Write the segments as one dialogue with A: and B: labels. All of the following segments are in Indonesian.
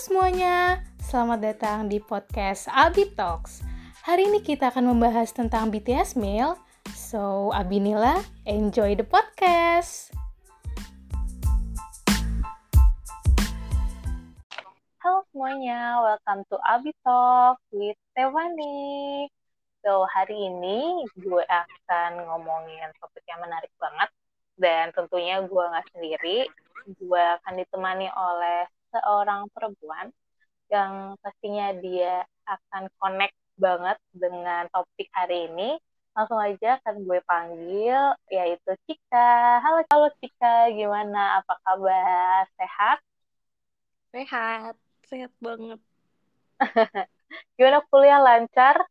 A: semuanya, selamat datang di podcast Abi Talks. Hari ini kita akan membahas tentang BTS Meal. So, Abi Nila, enjoy the podcast.
B: Halo semuanya, welcome to Abi Talk with Tewani. So, hari ini gue akan ngomongin topik yang menarik banget. Dan tentunya gue nggak sendiri, gue akan ditemani oleh seorang perempuan yang pastinya dia akan connect banget dengan topik hari ini. Langsung aja akan gue panggil, yaitu Cika. Halo, halo Cika, gimana? Apa kabar? Sehat?
C: Sehat, sehat banget.
B: gimana kuliah lancar?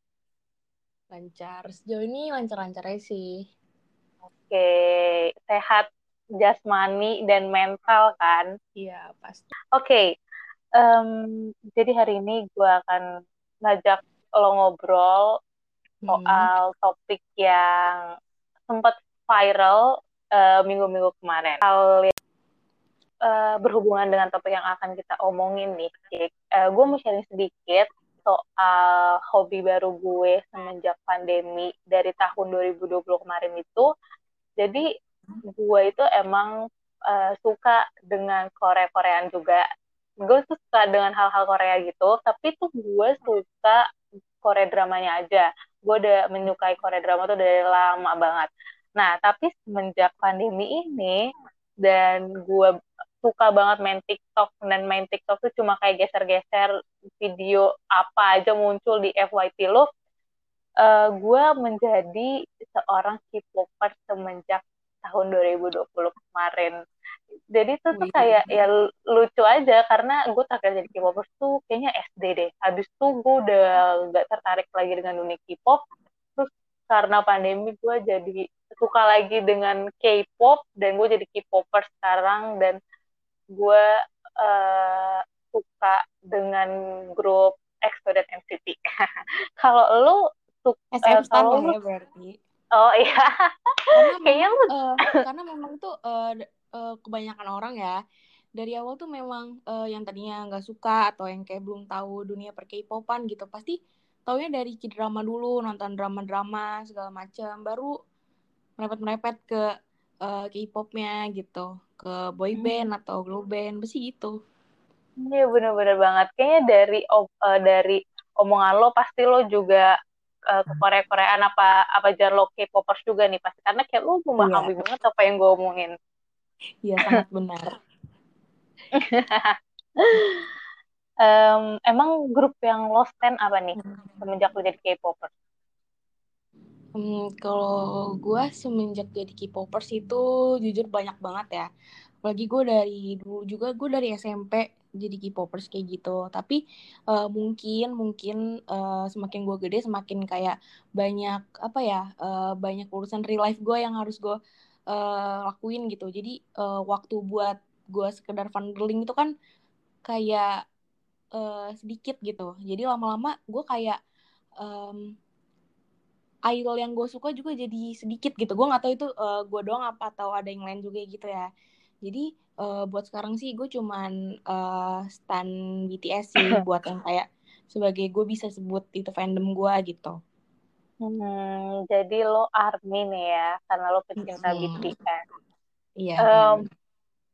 C: Lancar. Sejauh ini lancar-lancar aja sih.
B: Oke, sehat jasmani dan mental kan?
C: Iya, pasti.
B: Oke, okay. um, jadi hari ini gue akan ngajak lo ngobrol soal hmm. topik yang sempat viral uh, minggu-minggu kemarin. Hal yang uh, berhubungan dengan topik yang akan kita omongin nih. Uh, gue mau sharing sedikit soal hobi baru gue semenjak pandemi dari tahun 2020 kemarin itu. Jadi gue itu emang uh, suka dengan Korea-Koreaan juga. Gue suka dengan hal-hal Korea gitu, tapi tuh gue suka Korea dramanya aja. Gue udah menyukai Korea drama tuh dari lama banget. Nah, tapi semenjak pandemi ini, dan gue suka banget main TikTok, dan main TikTok tuh cuma kayak geser-geser video apa aja muncul di FYP lo, uh, gue menjadi seorang K-popers semenjak tahun 2020 kemarin. Jadi itu tuh kayak ya lucu aja karena gue terakhir jadi K-popers tuh kayaknya SD deh. Habis itu gue udah gak tertarik lagi dengan dunia K-pop. Terus karena pandemi gue jadi suka lagi dengan K-pop dan gue jadi K-popers sekarang dan gue uh, suka dengan grup EXO dan NCT. kalau lu
C: suka SM uh, kalau ya berarti.
B: Oh iya.
C: Karena Kayaknya lu... uh, karena memang tuh uh, uh, kebanyakan orang ya dari awal tuh memang uh, yang tadinya nggak suka atau yang kayak belum tahu dunia per K-popan gitu pasti taunya dari drama dulu nonton drama-drama segala macam baru merepet-merepet ke uh, K-popnya gitu ke boy hmm. band hmm. atau girl band pasti gitu.
B: Iya bener-bener banget kayaknya dari uh, dari omongan lo pasti lo juga uh, ke Korea Koreaan apa apa jangan lo K-popers juga nih pasti. Karena kayak lo memahami iya. banget apa yang gue omongin.
C: Iya sangat benar.
B: Um, emang grup yang lo stand apa nih semenjak lo jadi K-popers?
C: Hmm, kalau gue semenjak jadi K-popers itu jujur banyak banget ya. Apalagi gue dari dulu juga gue dari SMP jadi K-popers kayak gitu. Tapi uh, mungkin mungkin uh, semakin gue gede semakin kayak banyak apa ya uh, banyak urusan real life gue yang harus gue uh, lakuin gitu. Jadi uh, waktu buat gue sekedar fundraising itu kan kayak uh, sedikit gitu. Jadi lama-lama gue kayak um, idol yang gue suka juga jadi sedikit gitu. Gue nggak tahu itu uh, gue doang apa atau ada yang lain juga gitu ya jadi uh, buat sekarang sih gue cuman uh, stan BTS sih buat yang kayak sebagai gue bisa sebut itu fandom gue gitu.
B: Hmm, jadi lo army nih ya, karena lo pecinta hmm. BTS.
C: Iya.
B: Um,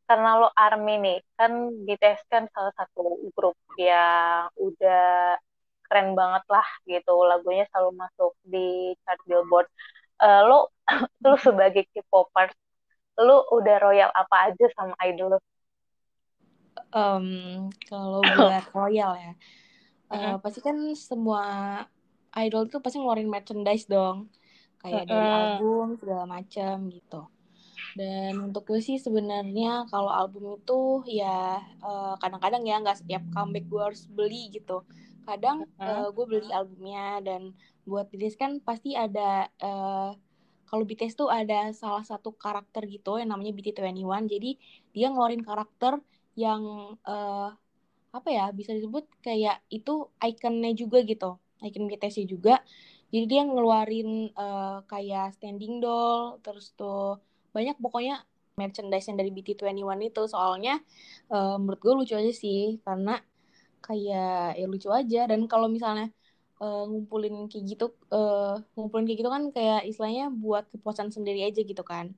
B: karena lo army nih, kan BTS kan salah satu grup yang udah keren banget lah gitu, lagunya selalu masuk di chart Billboard. Uh, lo lo sebagai K-popers lu udah royal apa aja sama idol lu?
C: Um, kalau buat royal ya, uh, pasti kan semua idol tuh pasti ngeluarin merchandise dong, kayak dari album segala macam gitu. Dan untuk gue sih sebenarnya kalau album itu ya kadang kadang-kadang ya nggak setiap comeback gue harus beli gitu. Kadang uh, gue beli albumnya dan buat dirilis kan pasti ada uh, kalau BTS tuh ada salah satu karakter gitu yang namanya BT21 jadi dia ngeluarin karakter yang uh, apa ya bisa disebut kayak itu ikonnya juga gitu icon BTS juga. Jadi dia ngeluarin uh, kayak standing doll terus tuh banyak pokoknya merchandise yang dari BT21 itu. Soalnya uh, menurut gue lucu aja sih karena kayak ya lucu aja. Dan kalau misalnya uh, ngumpulin kayak gitu uh, ngumpulin kayak gitu kan kayak istilahnya buat kepuasan sendiri aja gitu kan.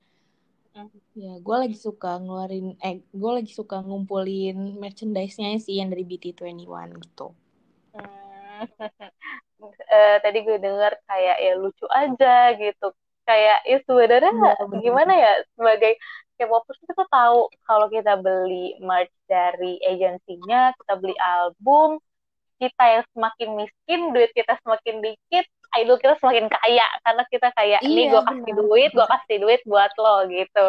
C: Mm. ya gue lagi suka ngeluarin eh gue lagi suka ngumpulin merchandise-nya sih yang dari BT21 gitu.
B: Uh, tadi gue denger kayak ya lucu aja gitu. Kayak ya sebenarnya ya, gimana ya sebagai K-popers kita tahu kalau kita beli merch dari agensinya, kita beli album, kita yang semakin miskin, duit kita semakin dikit, idol kita semakin kaya karena kita kayak iya, ini gue kasih duit, gue kasih duit buat lo gitu.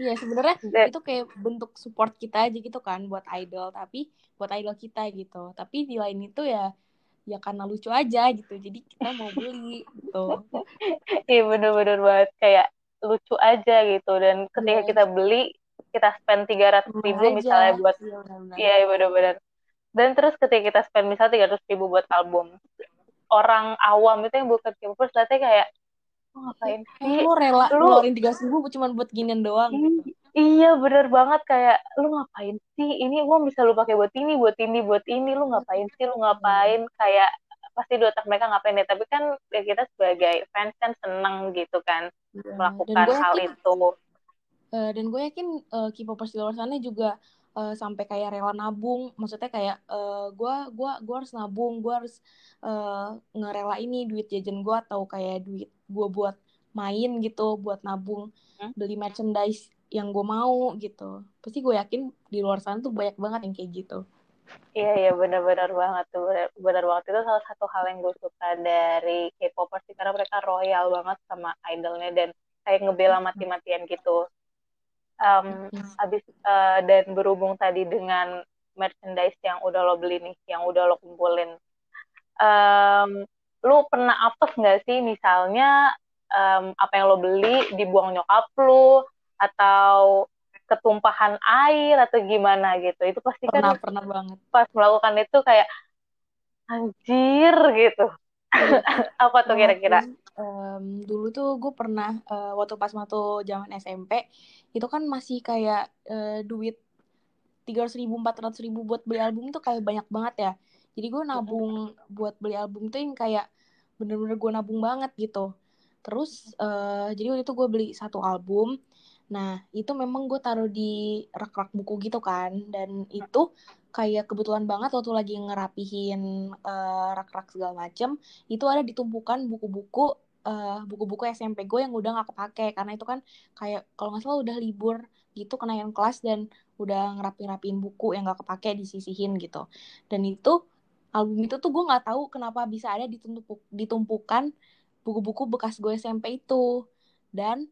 C: Iya sebenarnya itu kayak bentuk support kita aja gitu kan buat idol, tapi buat idol kita gitu. Tapi di lain itu ya ya karena lucu aja gitu, jadi kita mau beli gitu.
B: Iya bener-bener banget kayak lucu aja gitu dan ketika yeah. kita beli kita spend tiga ratus ribu aja. misalnya buat iya ya, benar-benar dan terus ketika kita spend misalnya tiga ratus ribu buat album orang awam itu yang bukan K-popers kayak
C: oh, ngapain sih? lu rela lu ngeluarin tiga ribu cuma buat ginian doang
B: gitu. iya bener banget kayak lu ngapain sih? Ini uang bisa lu pakai buat ini buat ini buat ini lu ngapain sih? Lu ngapain? Kayak pasti di otak mereka ngapain deh tapi kan ya kita sebagai fans kan seneng gitu kan yeah. melakukan hal yakin, itu.
C: Uh, dan gue yakin uh, K-popers di luar sana juga uh, sampai kayak rela nabung. Maksudnya kayak uh, gue gua gua harus nabung gue harus uh, ngerela ini duit jajan gue atau kayak duit gue buat main gitu buat nabung hmm? beli merchandise yang gue mau gitu. Pasti gue yakin di luar sana tuh banyak banget yang kayak gitu.
B: Iya iya benar-benar banget tuh. Benar, benar banget. Itu salah satu hal yang gue suka dari K-popers sih karena mereka royal banget sama idolnya dan kayak ngebela mati-matian gitu. Um, abis uh, dan berhubung tadi dengan merchandise yang udah lo beli nih, yang udah lo kumpulin, um, lu pernah apes nggak sih? Misalnya um, apa yang lo beli dibuang nyokap lu atau ketumpahan air atau gimana gitu. Itu pasti
C: kan pernah, kan pernah banget.
B: pas melakukan itu kayak anjir gitu. Iya. apa tuh kira-kira
C: um, dulu tuh gue pernah uh, waktu pas waktu zaman SMP itu kan masih kayak uh, duit tiga ratus ribu empat ratus ribu buat beli album tuh kayak banyak banget ya. Jadi gue nabung buat beli album tuh yang kayak bener-bener gue nabung banget gitu. Terus uh, jadi waktu itu gue beli satu album. Nah, itu memang gue taruh di rak-rak buku gitu kan. Dan itu kayak kebetulan banget waktu lagi ngerapihin uh, rak-rak segala macem, itu ada ditumpukan buku-buku uh, buku-buku SMP gue yang udah gak kepake. Karena itu kan kayak kalau nggak salah udah libur gitu kenaikan kelas dan udah ngerapi-rapiin buku yang gak kepake disisihin gitu. Dan itu album itu tuh gue nggak tahu kenapa bisa ada ditumpuk ditumpukan buku-buku bekas gue SMP itu. Dan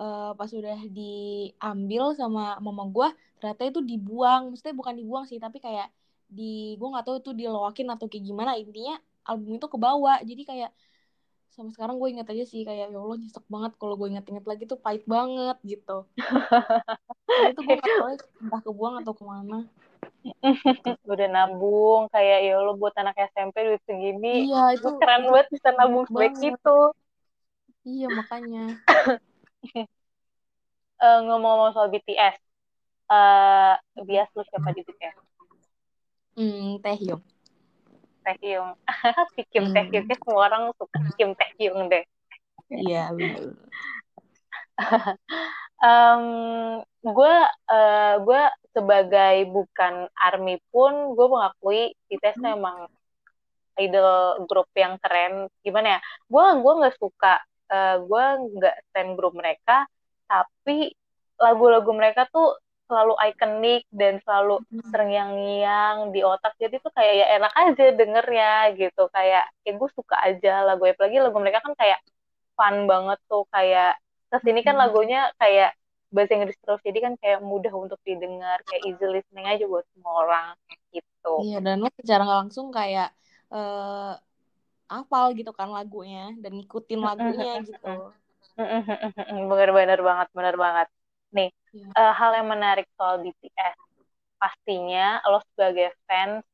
C: uh, pas udah diambil sama mama gue ternyata itu dibuang maksudnya bukan dibuang sih tapi kayak di gue nggak tahu itu diloakin atau kayak gimana intinya album itu kebawa jadi kayak sama sekarang gue inget aja sih kayak ya Allah nyesek banget kalau gue inget-inget lagi tuh pahit banget gitu. Nah, itu gue tahu entah kebuang atau ke mana.
B: Udah nabung kayak ya Allah buat anak SMP duit segini iya itu keren banget bisa nabung sebaik itu.
C: Iya makanya.
B: Uh, ngomong-ngomong soal BTS, uh, eh, bias lu siapa di BTS?
C: Hmm, Taehyung.
B: Taehyung. si Kim hmm. Taehyung, semua orang suka Kim Taehyung deh.
C: Iya, betul.
B: um, gue uh, gue sebagai bukan army pun gue mengakui BTS hmm. memang idol grup yang keren gimana ya gue gue nggak suka uh, eh, gue nggak stand grup mereka tapi lagu-lagu mereka tuh selalu ikonik dan selalu hmm. terngiang-ngiang di otak jadi tuh kayak ya enak aja dengernya gitu. Kayak ya gue suka aja lagu apalagi lagu mereka kan kayak fun banget tuh kayak ke sini kan lagunya kayak bahasa Inggris terus jadi kan kayak mudah untuk didengar kayak easy listening aja buat semua orang gitu.
C: Iya dan lo secara nggak langsung kayak uh, hafal gitu kan lagunya dan ngikutin lagunya gitu.
B: Bener-bener banget, bener banget. Nih, ya. uh, hal yang menarik soal BTS, pastinya lo sebagai fans,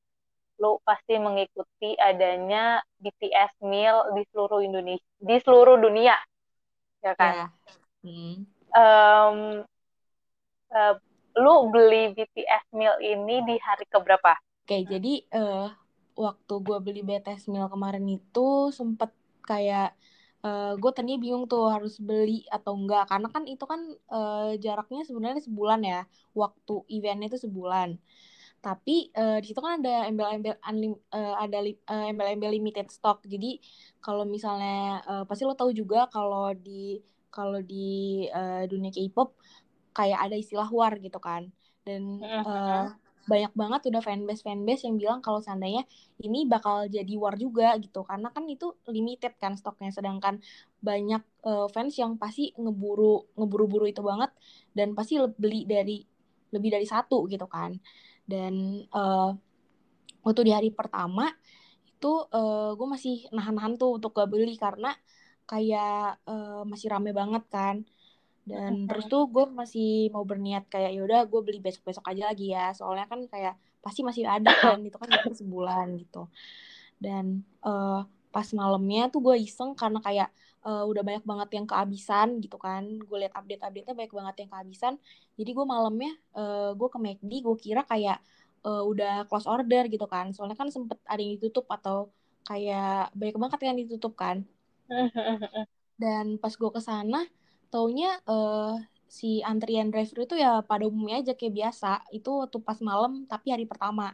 B: lo pasti mengikuti adanya BTS meal di seluruh Indonesia, di seluruh dunia, ya kan? Ya. Hmm. Um, uh, lu beli BTS meal ini di hari keberapa?
C: Oke, jadi uh, waktu gue beli BTS Meal kemarin itu sempet kayak uh, gue tadi bingung tuh harus beli atau enggak. Karena kan itu kan uh, jaraknya sebenarnya sebulan ya. Waktu eventnya itu sebulan. Tapi uh, di situ kan ada embel-embel uh, ada uh, embel-embel limited stock. Jadi kalau misalnya uh, pasti lo tahu juga kalau di kalau di uh, dunia K-pop kayak ada istilah war gitu kan. Dan uh, banyak banget udah fanbase fanbase yang bilang kalau seandainya ini bakal jadi war juga gitu. Karena kan itu limited kan stoknya. Sedangkan banyak uh, fans yang pasti ngeburu ngeburu-buru itu banget dan pasti beli dari lebih dari satu gitu kan. Dan uh, waktu di hari pertama itu uh, gue masih nahan-nahan tuh untuk gak beli karena kayak uh, masih rame banget kan dan terus tuh gue masih mau berniat kayak yaudah gue beli besok besok aja lagi ya. Soalnya kan kayak pasti masih ada kan itu kan baru sebulan gitu. Dan uh, pas malamnya tuh gue iseng karena kayak uh, udah banyak banget yang kehabisan gitu kan. Gue liat update update nya banyak banget yang kehabisan. Jadi gue malamnya uh, gue ke McD gue kira kayak uh, udah close order gitu kan. Soalnya kan sempet ada yang ditutup atau kayak banyak banget yang ditutup kan. Dan pas gue ke sana taunya uh, si antrian driver itu ya pada umumnya aja kayak biasa. Itu waktu pas malam tapi hari pertama.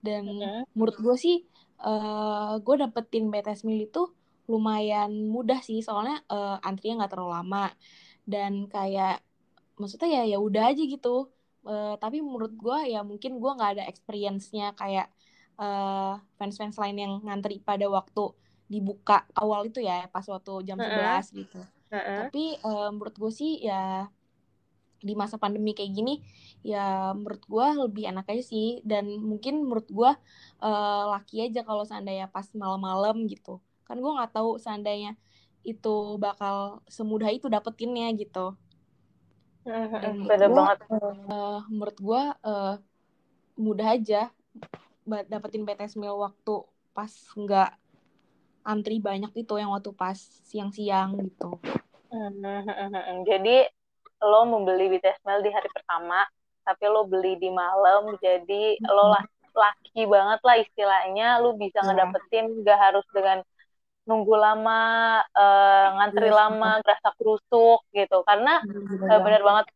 C: Dan uh-huh. menurut gue sih uh, gue dapetin BTS Mil itu lumayan mudah sih. Soalnya uh, antrinya nggak terlalu lama. Dan kayak maksudnya ya ya udah aja gitu. Uh, tapi menurut gue ya mungkin gue nggak ada experience-nya kayak uh, fans-fans lain yang ngantri pada waktu dibuka awal itu ya pas waktu jam uh-huh. 11 gitu uh-uh. tapi uh, menurut gue sih ya di masa pandemi kayak gini ya menurut gue lebih enak aja sih. Dan mungkin menurut gue uh, laki aja kalau seandainya pas malam-malam gitu. Kan gue nggak tahu seandainya itu bakal semudah itu dapetinnya gitu.
B: Dan Beda gua, banget.
C: uh, menurut gue uh, mudah aja dapetin BTS meal waktu pas nggak antri banyak itu yang waktu pas siang-siang gitu.
B: Jadi lo membeli BTS Mail di hari pertama, tapi lo beli di malam, jadi hmm. lo laki banget lah istilahnya, lo bisa yeah. ngedapetin gak harus dengan nunggu lama, uh, ngantri yeah. lama, gerasa kerusuk gitu. Karena uh, bener banget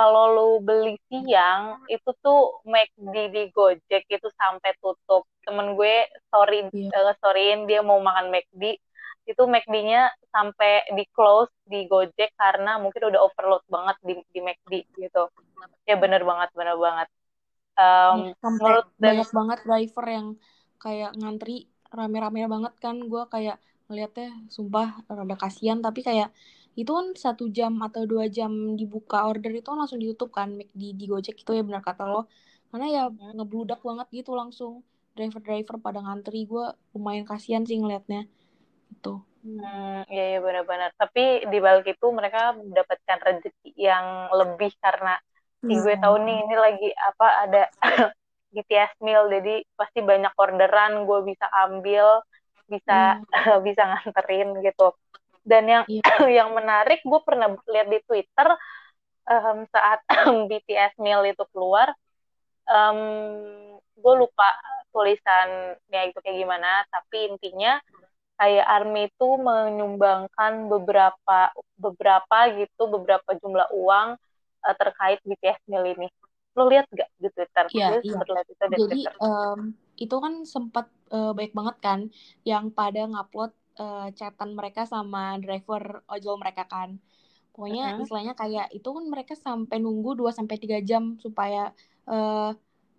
B: kalau lu beli siang itu tuh McD di Gojek itu sampai tutup. Temen gue story yeah. Iya. uh, storyin dia mau makan McD itu McD-nya sampai di close di Gojek karena mungkin udah overload banget di di McD gitu. Ya bener banget bener banget.
C: Um, ya, menurut banyak dan, banget driver yang kayak ngantri rame-rame banget kan. Gue kayak ngeliatnya sumpah rada kasihan. Tapi kayak itu kan satu jam atau dua jam dibuka order itu langsung ditutup kan di di Gojek itu ya benar kata lo karena ya hmm. ngebludak banget gitu langsung driver-driver pada ngantri gue lumayan kasihan sih ngeliatnya itu
B: hmm, ya ya benar-benar tapi di balik itu mereka mendapatkan rezeki yang lebih karena hmm. gue tahu nih ini lagi apa ada BTS meal jadi pasti banyak orderan gue bisa ambil bisa hmm. bisa nganterin gitu dan yang yeah. yang menarik gue pernah lihat di Twitter um, saat BTS Meal itu keluar um, gue lupa tulisannya itu kayak gimana tapi intinya kayak Army itu menyumbangkan beberapa beberapa gitu beberapa jumlah uang uh, terkait BTS Meal ini lo lihat gak di Twitter?
C: Iya, iya. Itu di Jadi Um, itu kan sempat uh, baik banget kan yang pada ngupload uh, chatan mereka sama driver ojol mereka kan. Pokoknya uh-huh. istilahnya kayak itu kan mereka sampai nunggu 2 sampai 3 jam supaya uh,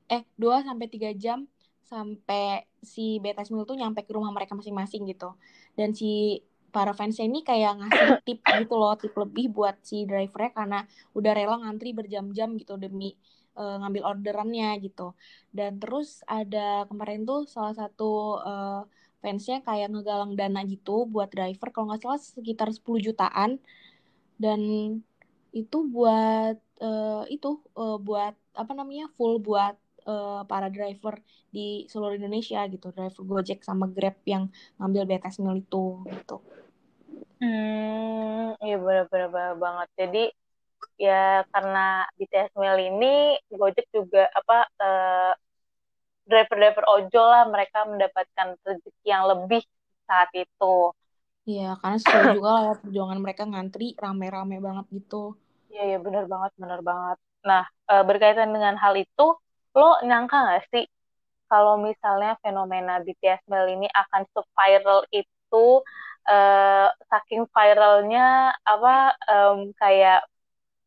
C: eh 2 sampai 3 jam sampai si BTS Mil tuh nyampe ke rumah mereka masing-masing gitu. Dan si para fansnya ini kayak ngasih tip gitu loh, tip lebih buat si drivernya karena udah rela ngantri berjam-jam gitu demi uh, ngambil orderannya gitu. Dan terus ada kemarin tuh salah satu uh, fansnya kayak ngegalang dana gitu buat driver kalau nggak salah sekitar 10 jutaan dan itu buat uh, itu uh, buat apa namanya full buat uh, para driver di seluruh Indonesia gitu driver Gojek sama Grab yang ngambil BTS Mil itu gitu.
B: Hmm, iya benar-benar banget. Jadi ya karena BTS Mil ini Gojek juga apa uh, driver-driver ojol lah mereka mendapatkan rezeki yang lebih saat itu.
C: Iya, karena sesuai juga lah perjuangan mereka ngantri rame-rame banget gitu.
B: Iya, iya benar banget, benar banget. Nah, eh, berkaitan dengan hal itu, lo nyangka nggak sih kalau misalnya fenomena BTS Mel ini akan se-viral itu, uh, saking viralnya apa um, kayak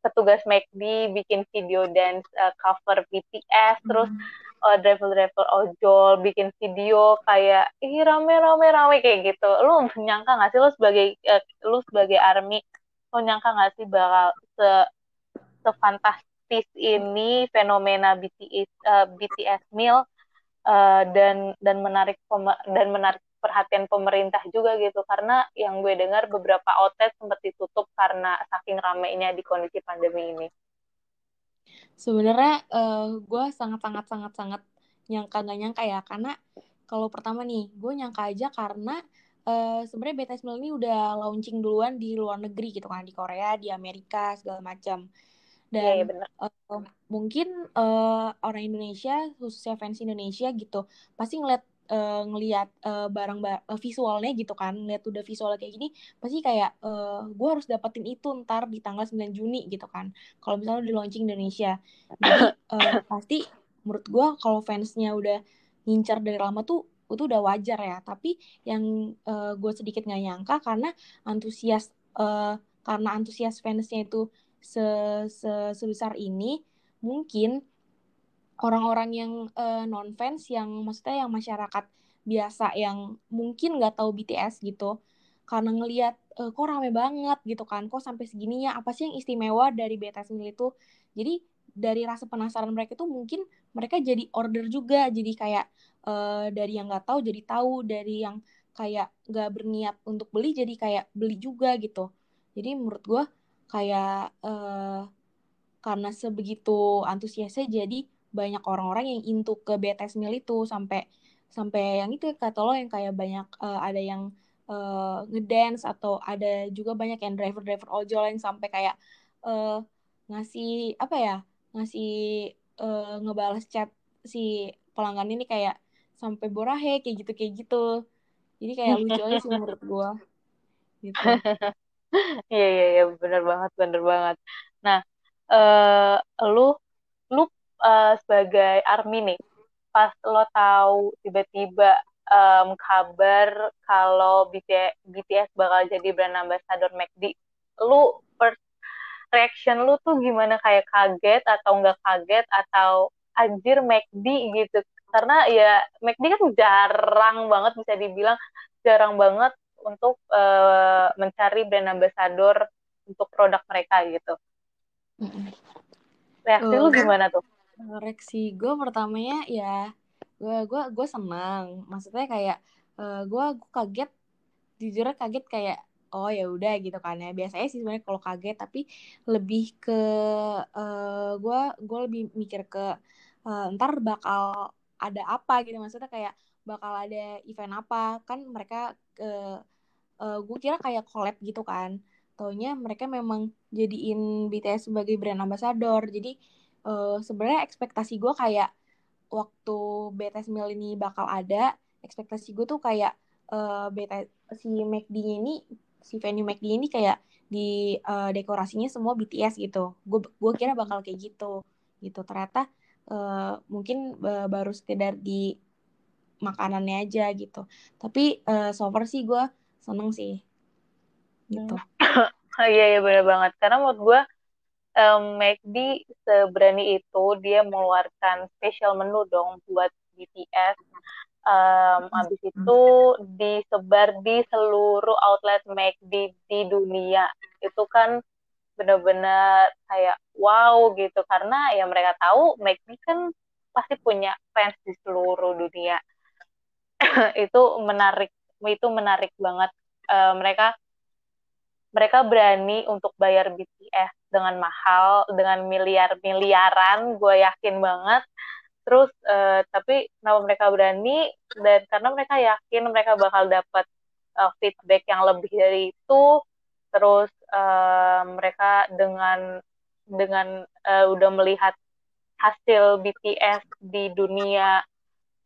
B: petugas McD bikin video dance uh, cover BTS, hmm. terus uh, driver-driver ojol bikin video kayak ih rame rame rame kayak gitu. Lu nyangka nggak sih lu sebagai uh, lu sebagai army, lu nyangka nggak sih bakal se sefantastis ini fenomena BTS uh, BTS meal uh, dan dan menarik dan menarik perhatian pemerintah juga gitu karena yang gue dengar beberapa outlet sempat ditutup karena saking ramainya di kondisi pandemi ini.
C: Sebenarnya uh, gue sangat sangat sangat sangat nyangka gak nyangka ya. Karena kalau pertama nih gue nyangka aja karena uh, sebenarnya BTS Mil ini udah launching duluan di luar negeri gitu kan. Di Korea, di Amerika segala macam. Dan yeah, yeah, Uh, mungkin uh, orang Indonesia khususnya fans Indonesia gitu pasti ngeliat uh, ngelihat uh, barang uh, visualnya gitu kan lihat udah visualnya kayak gini pasti kayak uh, gue harus dapetin itu ntar di tanggal 9 Juni gitu kan. Kalau misalnya di launching Indonesia. Jadi uh, pasti menurut gue kalau fansnya udah ngincar dari lama tuh itu udah wajar ya. Tapi yang uh, gue sedikit nggak nyangka karena antusias uh, karena antusias fansnya itu se, se sebesar ini mungkin orang-orang yang uh, eh, non fans yang maksudnya yang masyarakat biasa yang mungkin nggak tahu BTS gitu karena ngelihat uh, kok rame banget gitu kan kok sampai segininya apa sih yang istimewa dari BTS ini itu jadi dari rasa penasaran mereka itu mungkin mereka jadi order juga jadi kayak uh, dari yang nggak tahu jadi tahu dari yang kayak nggak berniat untuk beli jadi kayak beli juga gitu. Jadi menurut gue kayak uh, karena sebegitu antusiasnya jadi banyak orang-orang yang into ke BTS Mil itu sampai sampai yang itu kata lo yang kayak banyak uh, ada yang uh, ngedance atau ada juga banyak yang driver-driver ojol yang sampai kayak uh, ngasih apa ya ngasih uh, ngebalas chat si pelanggan ini kayak sampai borahe kayak gitu kayak gitu. Jadi kayak lucu aja sih menurut gue gitu.
B: Iya iya iya. Bener banget bener banget. Nah uh, lu lu uh, sebagai army nih, pas lo tahu tiba-tiba um, kabar kalau BTS, BTS bakal jadi brand ambassador McD, lu first reaction lu tuh gimana? Kayak kaget atau nggak kaget? Atau anjir McD gitu? Karena ya McD kan jarang banget bisa dibilang jarang banget untuk uh, mencari brand ambassador untuk produk mereka gitu. Reaksi uh, lu gimana tuh?
C: Reaksi gue pertamanya ya gue gue gue senang maksudnya kayak uh, gue gue kaget jujur kaget kayak oh ya udah gitu kan ya. Biasanya sih sebenarnya kalau kaget tapi lebih ke uh, gue gue lebih mikir ke uh, ntar bakal ada apa gitu. Maksudnya kayak bakal ada event apa. Kan mereka uh, uh, gue kira kayak collab gitu kan. Taunya mereka memang jadiin BTS sebagai brand ambassador. Jadi uh, sebenarnya ekspektasi gue kayak waktu BTS Mil ini bakal ada ekspektasi gue tuh kayak uh, eh, BTS si McD ini si venue McD ini kayak di uh, dekorasinya semua BTS gitu. Gue gue kira bakal kayak gitu gitu. Ternyata uh, mungkin uh, baru sekedar di makanannya aja gitu. Tapi uh, so far sih gue seneng sih gitu.
B: Iya iya benar banget. Karena menurut gue um, McD seberani itu dia mengeluarkan special menu dong buat BTS. Um, habis itu disebar di seluruh outlet McD di dunia. Itu kan benar-benar kayak wow gitu karena ya mereka tahu McD kan pasti punya fans di seluruh dunia. itu menarik itu menarik banget. Uh, mereka mereka berani untuk bayar BTS dengan mahal, dengan miliar-miliaran, gue yakin banget. Terus, uh, tapi kenapa mereka berani? Dan karena mereka yakin mereka bakal dapat uh, feedback yang lebih dari itu. Terus uh, mereka dengan dengan uh, udah melihat hasil BTS di dunia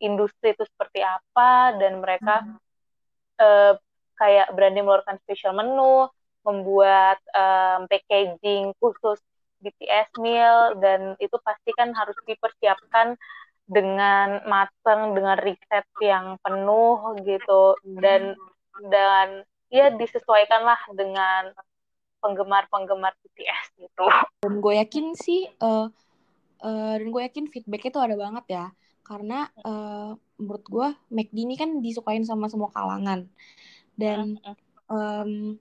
B: industri itu seperti apa dan mereka hmm. uh, kayak berani mengeluarkan special menu, membuat um, packaging khusus BTS meal dan itu pasti kan harus dipersiapkan dengan matang dengan riset yang penuh gitu. Dan dan ya disesuaikanlah dengan penggemar-penggemar BTS gitu.
C: Dan gue yakin sih uh, uh, dan gue yakin feedback itu ada banget ya. Karena uh, menurut gue McD ini kan disukain sama semua kalangan. Dan um,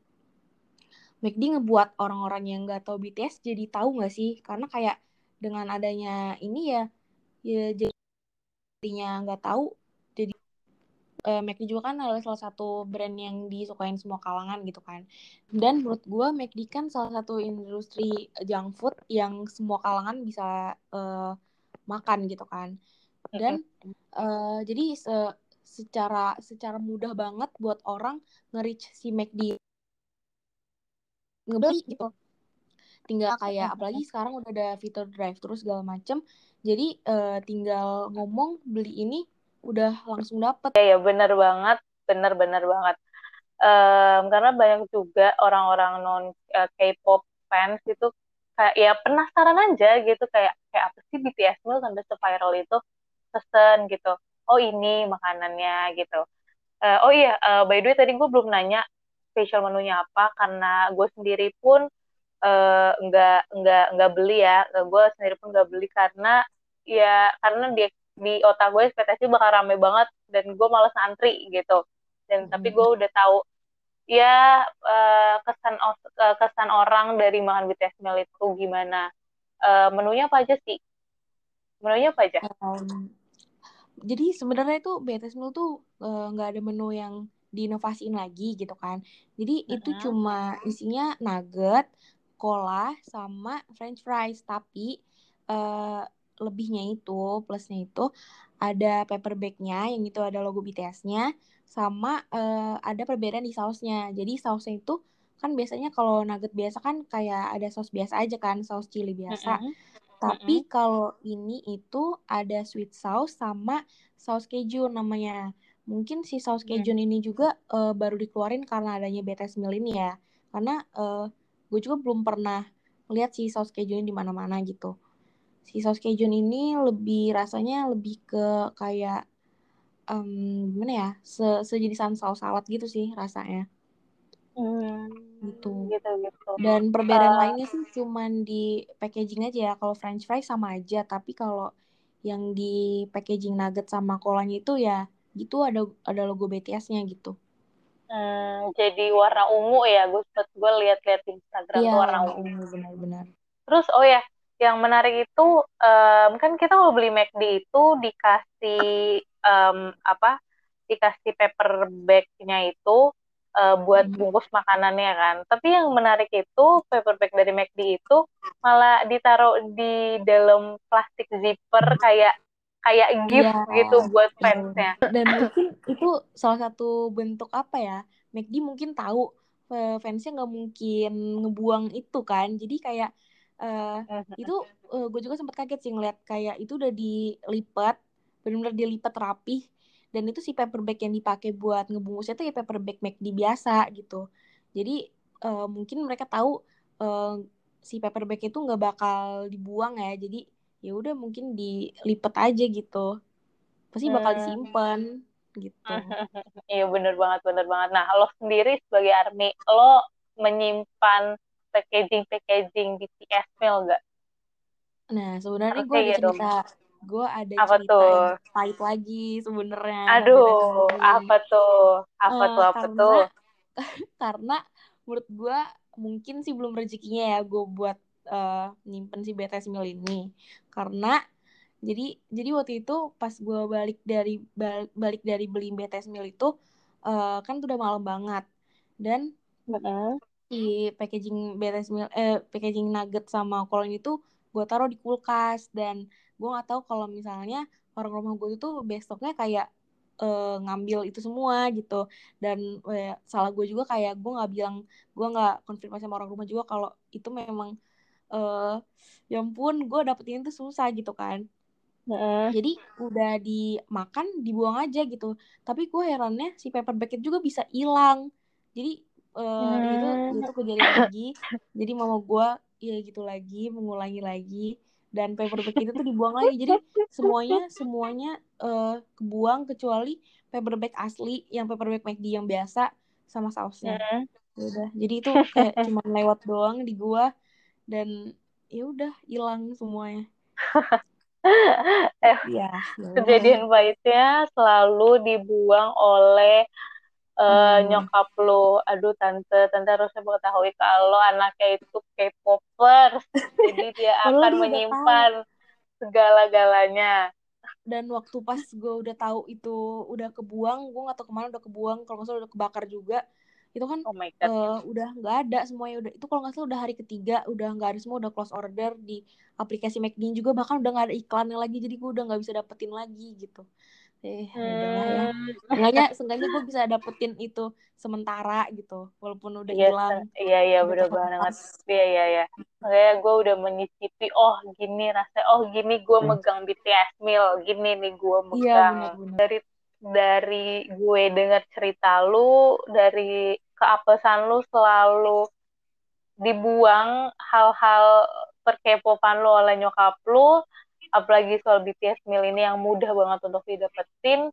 C: McD ngebuat orang-orang yang nggak tahu BTS jadi tahu nggak sih? Karena kayak dengan adanya ini ya ya jadinya nggak tahu jadi uh, McD juga kan adalah salah satu brand yang disukain semua kalangan gitu kan. Dan menurut gue McD kan salah satu industri junk food yang semua kalangan bisa uh, makan gitu kan. Dan uh, jadi se secara secara mudah banget buat orang nge-reach si McD ngebeli gitu. Tinggal kayak apalagi sekarang udah ada fitur drive terus segala macem. Jadi uh, tinggal ngomong beli ini udah langsung dapet.
B: Ya, ya bener banget. Bener bener banget. Um, karena banyak juga orang-orang non uh, K-pop fans itu kayak ya penasaran aja gitu. Kayak kayak apa sih BTS meal sampai viral itu? Pesen gitu. Oh ini makanannya gitu. Uh, oh iya uh, by the way tadi gue belum nanya spesial menunya apa karena gue sendiri pun uh, nggak nggak beli ya. Gue sendiri pun nggak beli karena ya karena di di otak gue ekspektasi bakal rame banget dan gue malas antri gitu. Dan hmm. tapi gue udah tahu ya uh, kesan uh, kesan orang dari makan BTS meal itu gimana. Uh, menunya apa aja sih? Menunya apa aja? Um,
C: jadi sebenarnya itu BTS Meal tuh eh, nggak uh, ada menu yang diinovasiin lagi gitu kan. Jadi uh-huh. itu cuma isinya nugget, cola sama french fries tapi uh, lebihnya itu plusnya itu ada paper bag-nya yang itu ada logo BTS-nya sama uh, ada perbedaan di sausnya. Jadi sausnya itu kan biasanya kalau nugget biasa kan kayak ada saus biasa aja kan, saus chili biasa. Uh-huh. Tapi mm-hmm. kalau ini itu ada sweet sauce sama saus keju namanya. Mungkin si saus keju mm. ini juga uh, baru dikeluarin karena adanya BTS Meal ini ya. Karena uh, gue juga belum pernah lihat si saus keju ini di mana-mana gitu. Si saus keju ini lebih rasanya lebih ke kayak um, gimana ya? Se sejenisan saus salad gitu sih rasanya.
B: Hmm
C: gitu. Gitu gitu. Dan perbedaan uh, lainnya sih cuman di packaging aja ya. Kalau French fries sama aja, tapi kalau yang di packaging nugget sama kolanya itu ya gitu ada ada logo BTS-nya gitu.
B: Hmm, jadi warna ungu ya, gue gue lihat-lihat Instagram
C: iya,
B: tuh warna
C: ungu. benar-benar.
B: Terus oh ya, yang menarik itu um, kan kita kalau beli McD itu dikasih um, apa? Dikasih paper bag-nya itu uh, buat hmm. bungkus makanannya kan. Tapi yang menarik itu paper bag dari McD itu malah ditaruh di dalam plastik zipper kayak kayak gift yeah. gitu buat iya. fansnya.
C: Dan mungkin itu salah satu bentuk apa ya? McD mungkin tahu fansnya nggak mungkin ngebuang itu kan. Jadi kayak uh, itu uh, gue juga sempat kaget sih ngeliat kayak itu udah dilipat, benar-benar dilipat rapih dan itu si paper bag yang dipakai buat ngebungkusnya itu ya paper bag McD biasa gitu jadi uh, mungkin mereka tahu uh, si paper bag itu nggak bakal dibuang ya jadi ya udah mungkin dilipet aja gitu pasti bakal hmm. disimpan gitu
B: iya bener banget bener banget nah lo sendiri sebagai army lo menyimpan packaging packaging BTS meal gak
C: nah sebenarnya gue ada cerita gue ada apa cerita tuh? yang pahit lagi sebenarnya.
B: Aduh, apa tuh? Apa uh, tuh? Apa karena, tuh?
C: karena menurut gue mungkin sih belum rezekinya ya gue buat uh, nyimpen si BTS Mil ini. Karena jadi jadi waktu itu pas gue balik dari balik dari beli BTS Mil itu uh, kan udah malam banget. Dan uh si packaging BTS Mil eh packaging nugget sama kolon itu gue taruh di kulkas. Dan gue nggak tahu kalau misalnya orang rumah gue itu besoknya kayak uh, ngambil itu semua gitu. Dan uh, salah gue juga kayak gue nggak bilang gue nggak konfirmasi sama orang rumah juga kalau itu memang uh, ya ampun gue dapetin itu susah gitu kan Mm. Jadi udah dimakan dibuang aja gitu. Tapi gue herannya si paper bag itu juga bisa hilang. Jadi uh, mm. itu itu kejadian lagi. Jadi mama gue ya gitu lagi mengulangi lagi dan paper bag itu tuh dibuang lagi. Jadi semuanya semuanya uh, kebuang kecuali paper bag asli yang paper bag McD yang biasa sama sausnya. Mm. Udah. Jadi itu kayak cuma lewat doang di gua dan ya udah hilang semuanya.
B: eh, ya, kejadian baiknya selalu dibuang oleh uh, hmm. nyokap lo. Aduh tante, tante harusnya mengetahui kalau anaknya itu K-popers, jadi dia akan menyimpan segala-galanya.
C: Dan waktu pas gue udah tahu itu udah kebuang, gue gak tau ke mana udah kebuang, kalau nggak salah udah kebakar juga itu kan oh uh, udah nggak ada semuanya udah itu kalau nggak salah udah hari ketiga udah nggak ada semua udah close order di aplikasi McD juga bahkan udah nggak ada iklannya lagi jadi gue udah nggak bisa dapetin lagi gitu. Eh hmm. udahlah ya. Seenggaknya seenggaknya gue bisa dapetin itu sementara gitu walaupun udah
B: iya,
C: hilang
B: iya iya bener banget. Iya iya iya. Makanya gue udah menyicipi oh gini rasanya oh gini gue hmm. megang BTS meal gini nih gue iya, megang. iya, bener, bener. dari dari gue dengar cerita lu dari keapesan lu selalu dibuang hal-hal perkepopan lu oleh nyokap lu apalagi soal BTS Mil ini yang mudah banget untuk didapetin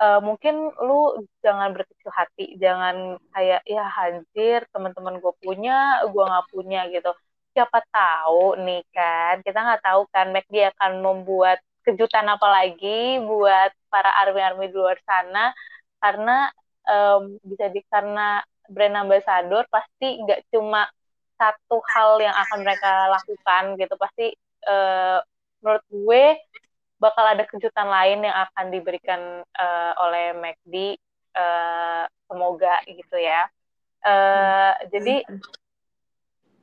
B: uh, mungkin lu jangan berkecil hati jangan kayak ya hadir teman-teman gue punya gue nggak punya gitu. Siapa tahu nih kan kita nggak tahu kan McD akan membuat kejutan apa lagi buat para army-army di luar sana karena um, bisa di karena brand ambassador pasti nggak cuma satu hal yang akan mereka lakukan gitu pasti uh, menurut gue bakal ada kejutan lain yang akan diberikan uh, oleh McD uh, semoga gitu ya uh, hmm. jadi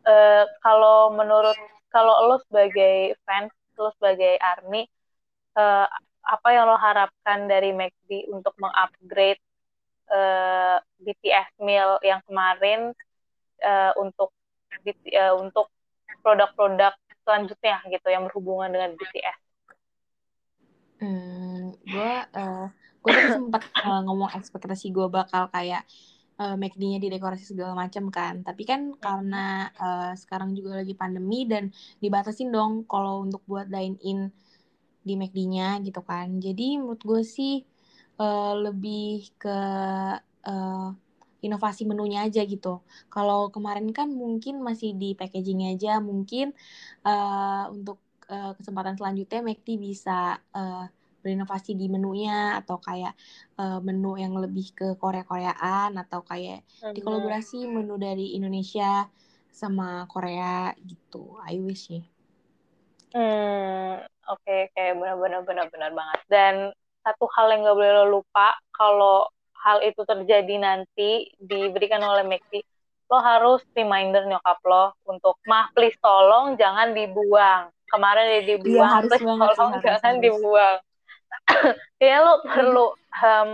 B: uh, kalau menurut kalau lo sebagai fans lo sebagai army uh, apa yang lo harapkan dari McD untuk mengupgrade uh, BTS meal yang kemarin uh, untuk uh, untuk produk-produk selanjutnya gitu yang berhubungan dengan BTS?
C: Hmm, gue uh, gue sempat uh, ngomong ekspektasi gue bakal kayak uh, McD-nya didekorasi segala macam kan. Tapi kan karena uh, sekarang juga lagi pandemi dan dibatasin dong kalau untuk buat dine in di McD-nya gitu kan. Jadi menurut gue sih uh, lebih ke uh, inovasi menunya aja gitu. Kalau kemarin kan mungkin masih di packaging aja, mungkin uh, untuk uh, kesempatan selanjutnya McD bisa uh, berinovasi di menunya atau kayak uh, menu yang lebih ke Korea-Koreaan atau kayak dikolaborasi menu dari Indonesia sama Korea gitu. I wish sih.
B: Hmm, oke okay, okay. benar-benar benar-benar banget. Dan satu hal yang nggak boleh lo lupa kalau hal itu terjadi nanti diberikan oleh Mekti lo harus reminder nyokap lo untuk mah please tolong jangan dibuang. Kemarin dia dibuang iya, please tolong sih, jangan harus. dibuang. Kayaknya lo perlu um,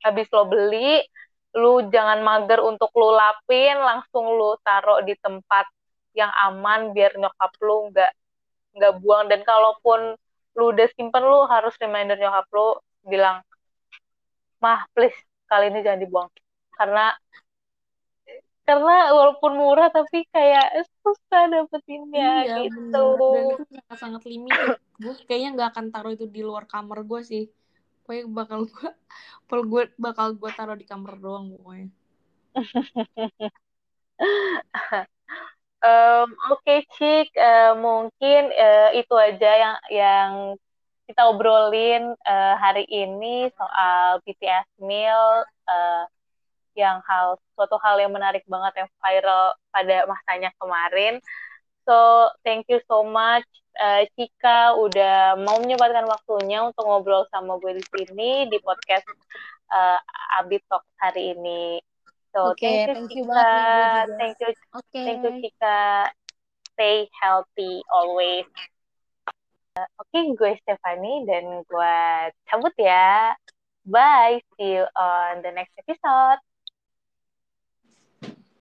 B: habis lo beli lu jangan mager untuk lu lapin langsung lu taruh di tempat yang aman biar nyokap lu nggak nggak buang. Dan kalaupun lu udah simpen lu harus reminder nyokap lu bilang mah please kali ini jangan dibuang. Karena karena walaupun murah tapi kayak susah dapetinnya iya, gitu
C: bener. dan itu sangat sangat limited. Gue kayaknya nggak akan taruh itu di luar kamar gue sih. Pokoknya bakal gue bakal gue bakal gue taruh di kamar doang pokoknya.
B: Um, oke okay, Cik. Uh, mungkin uh, itu aja yang yang kita obrolin uh, hari ini soal BTS Meal uh, yang hal suatu hal yang menarik banget yang viral pada masanya kemarin. So thank you so much uh, Cika udah mau menyempatkan waktunya untuk ngobrol sama gue di sini di podcast uh, Abi Talk hari ini. So okay, thank you, thank you Cika. Thank you, okay. thank you Cika. Stay healthy always. Oke, okay, gue Stefani dan gue cabut ya. Bye, see you on the next episode.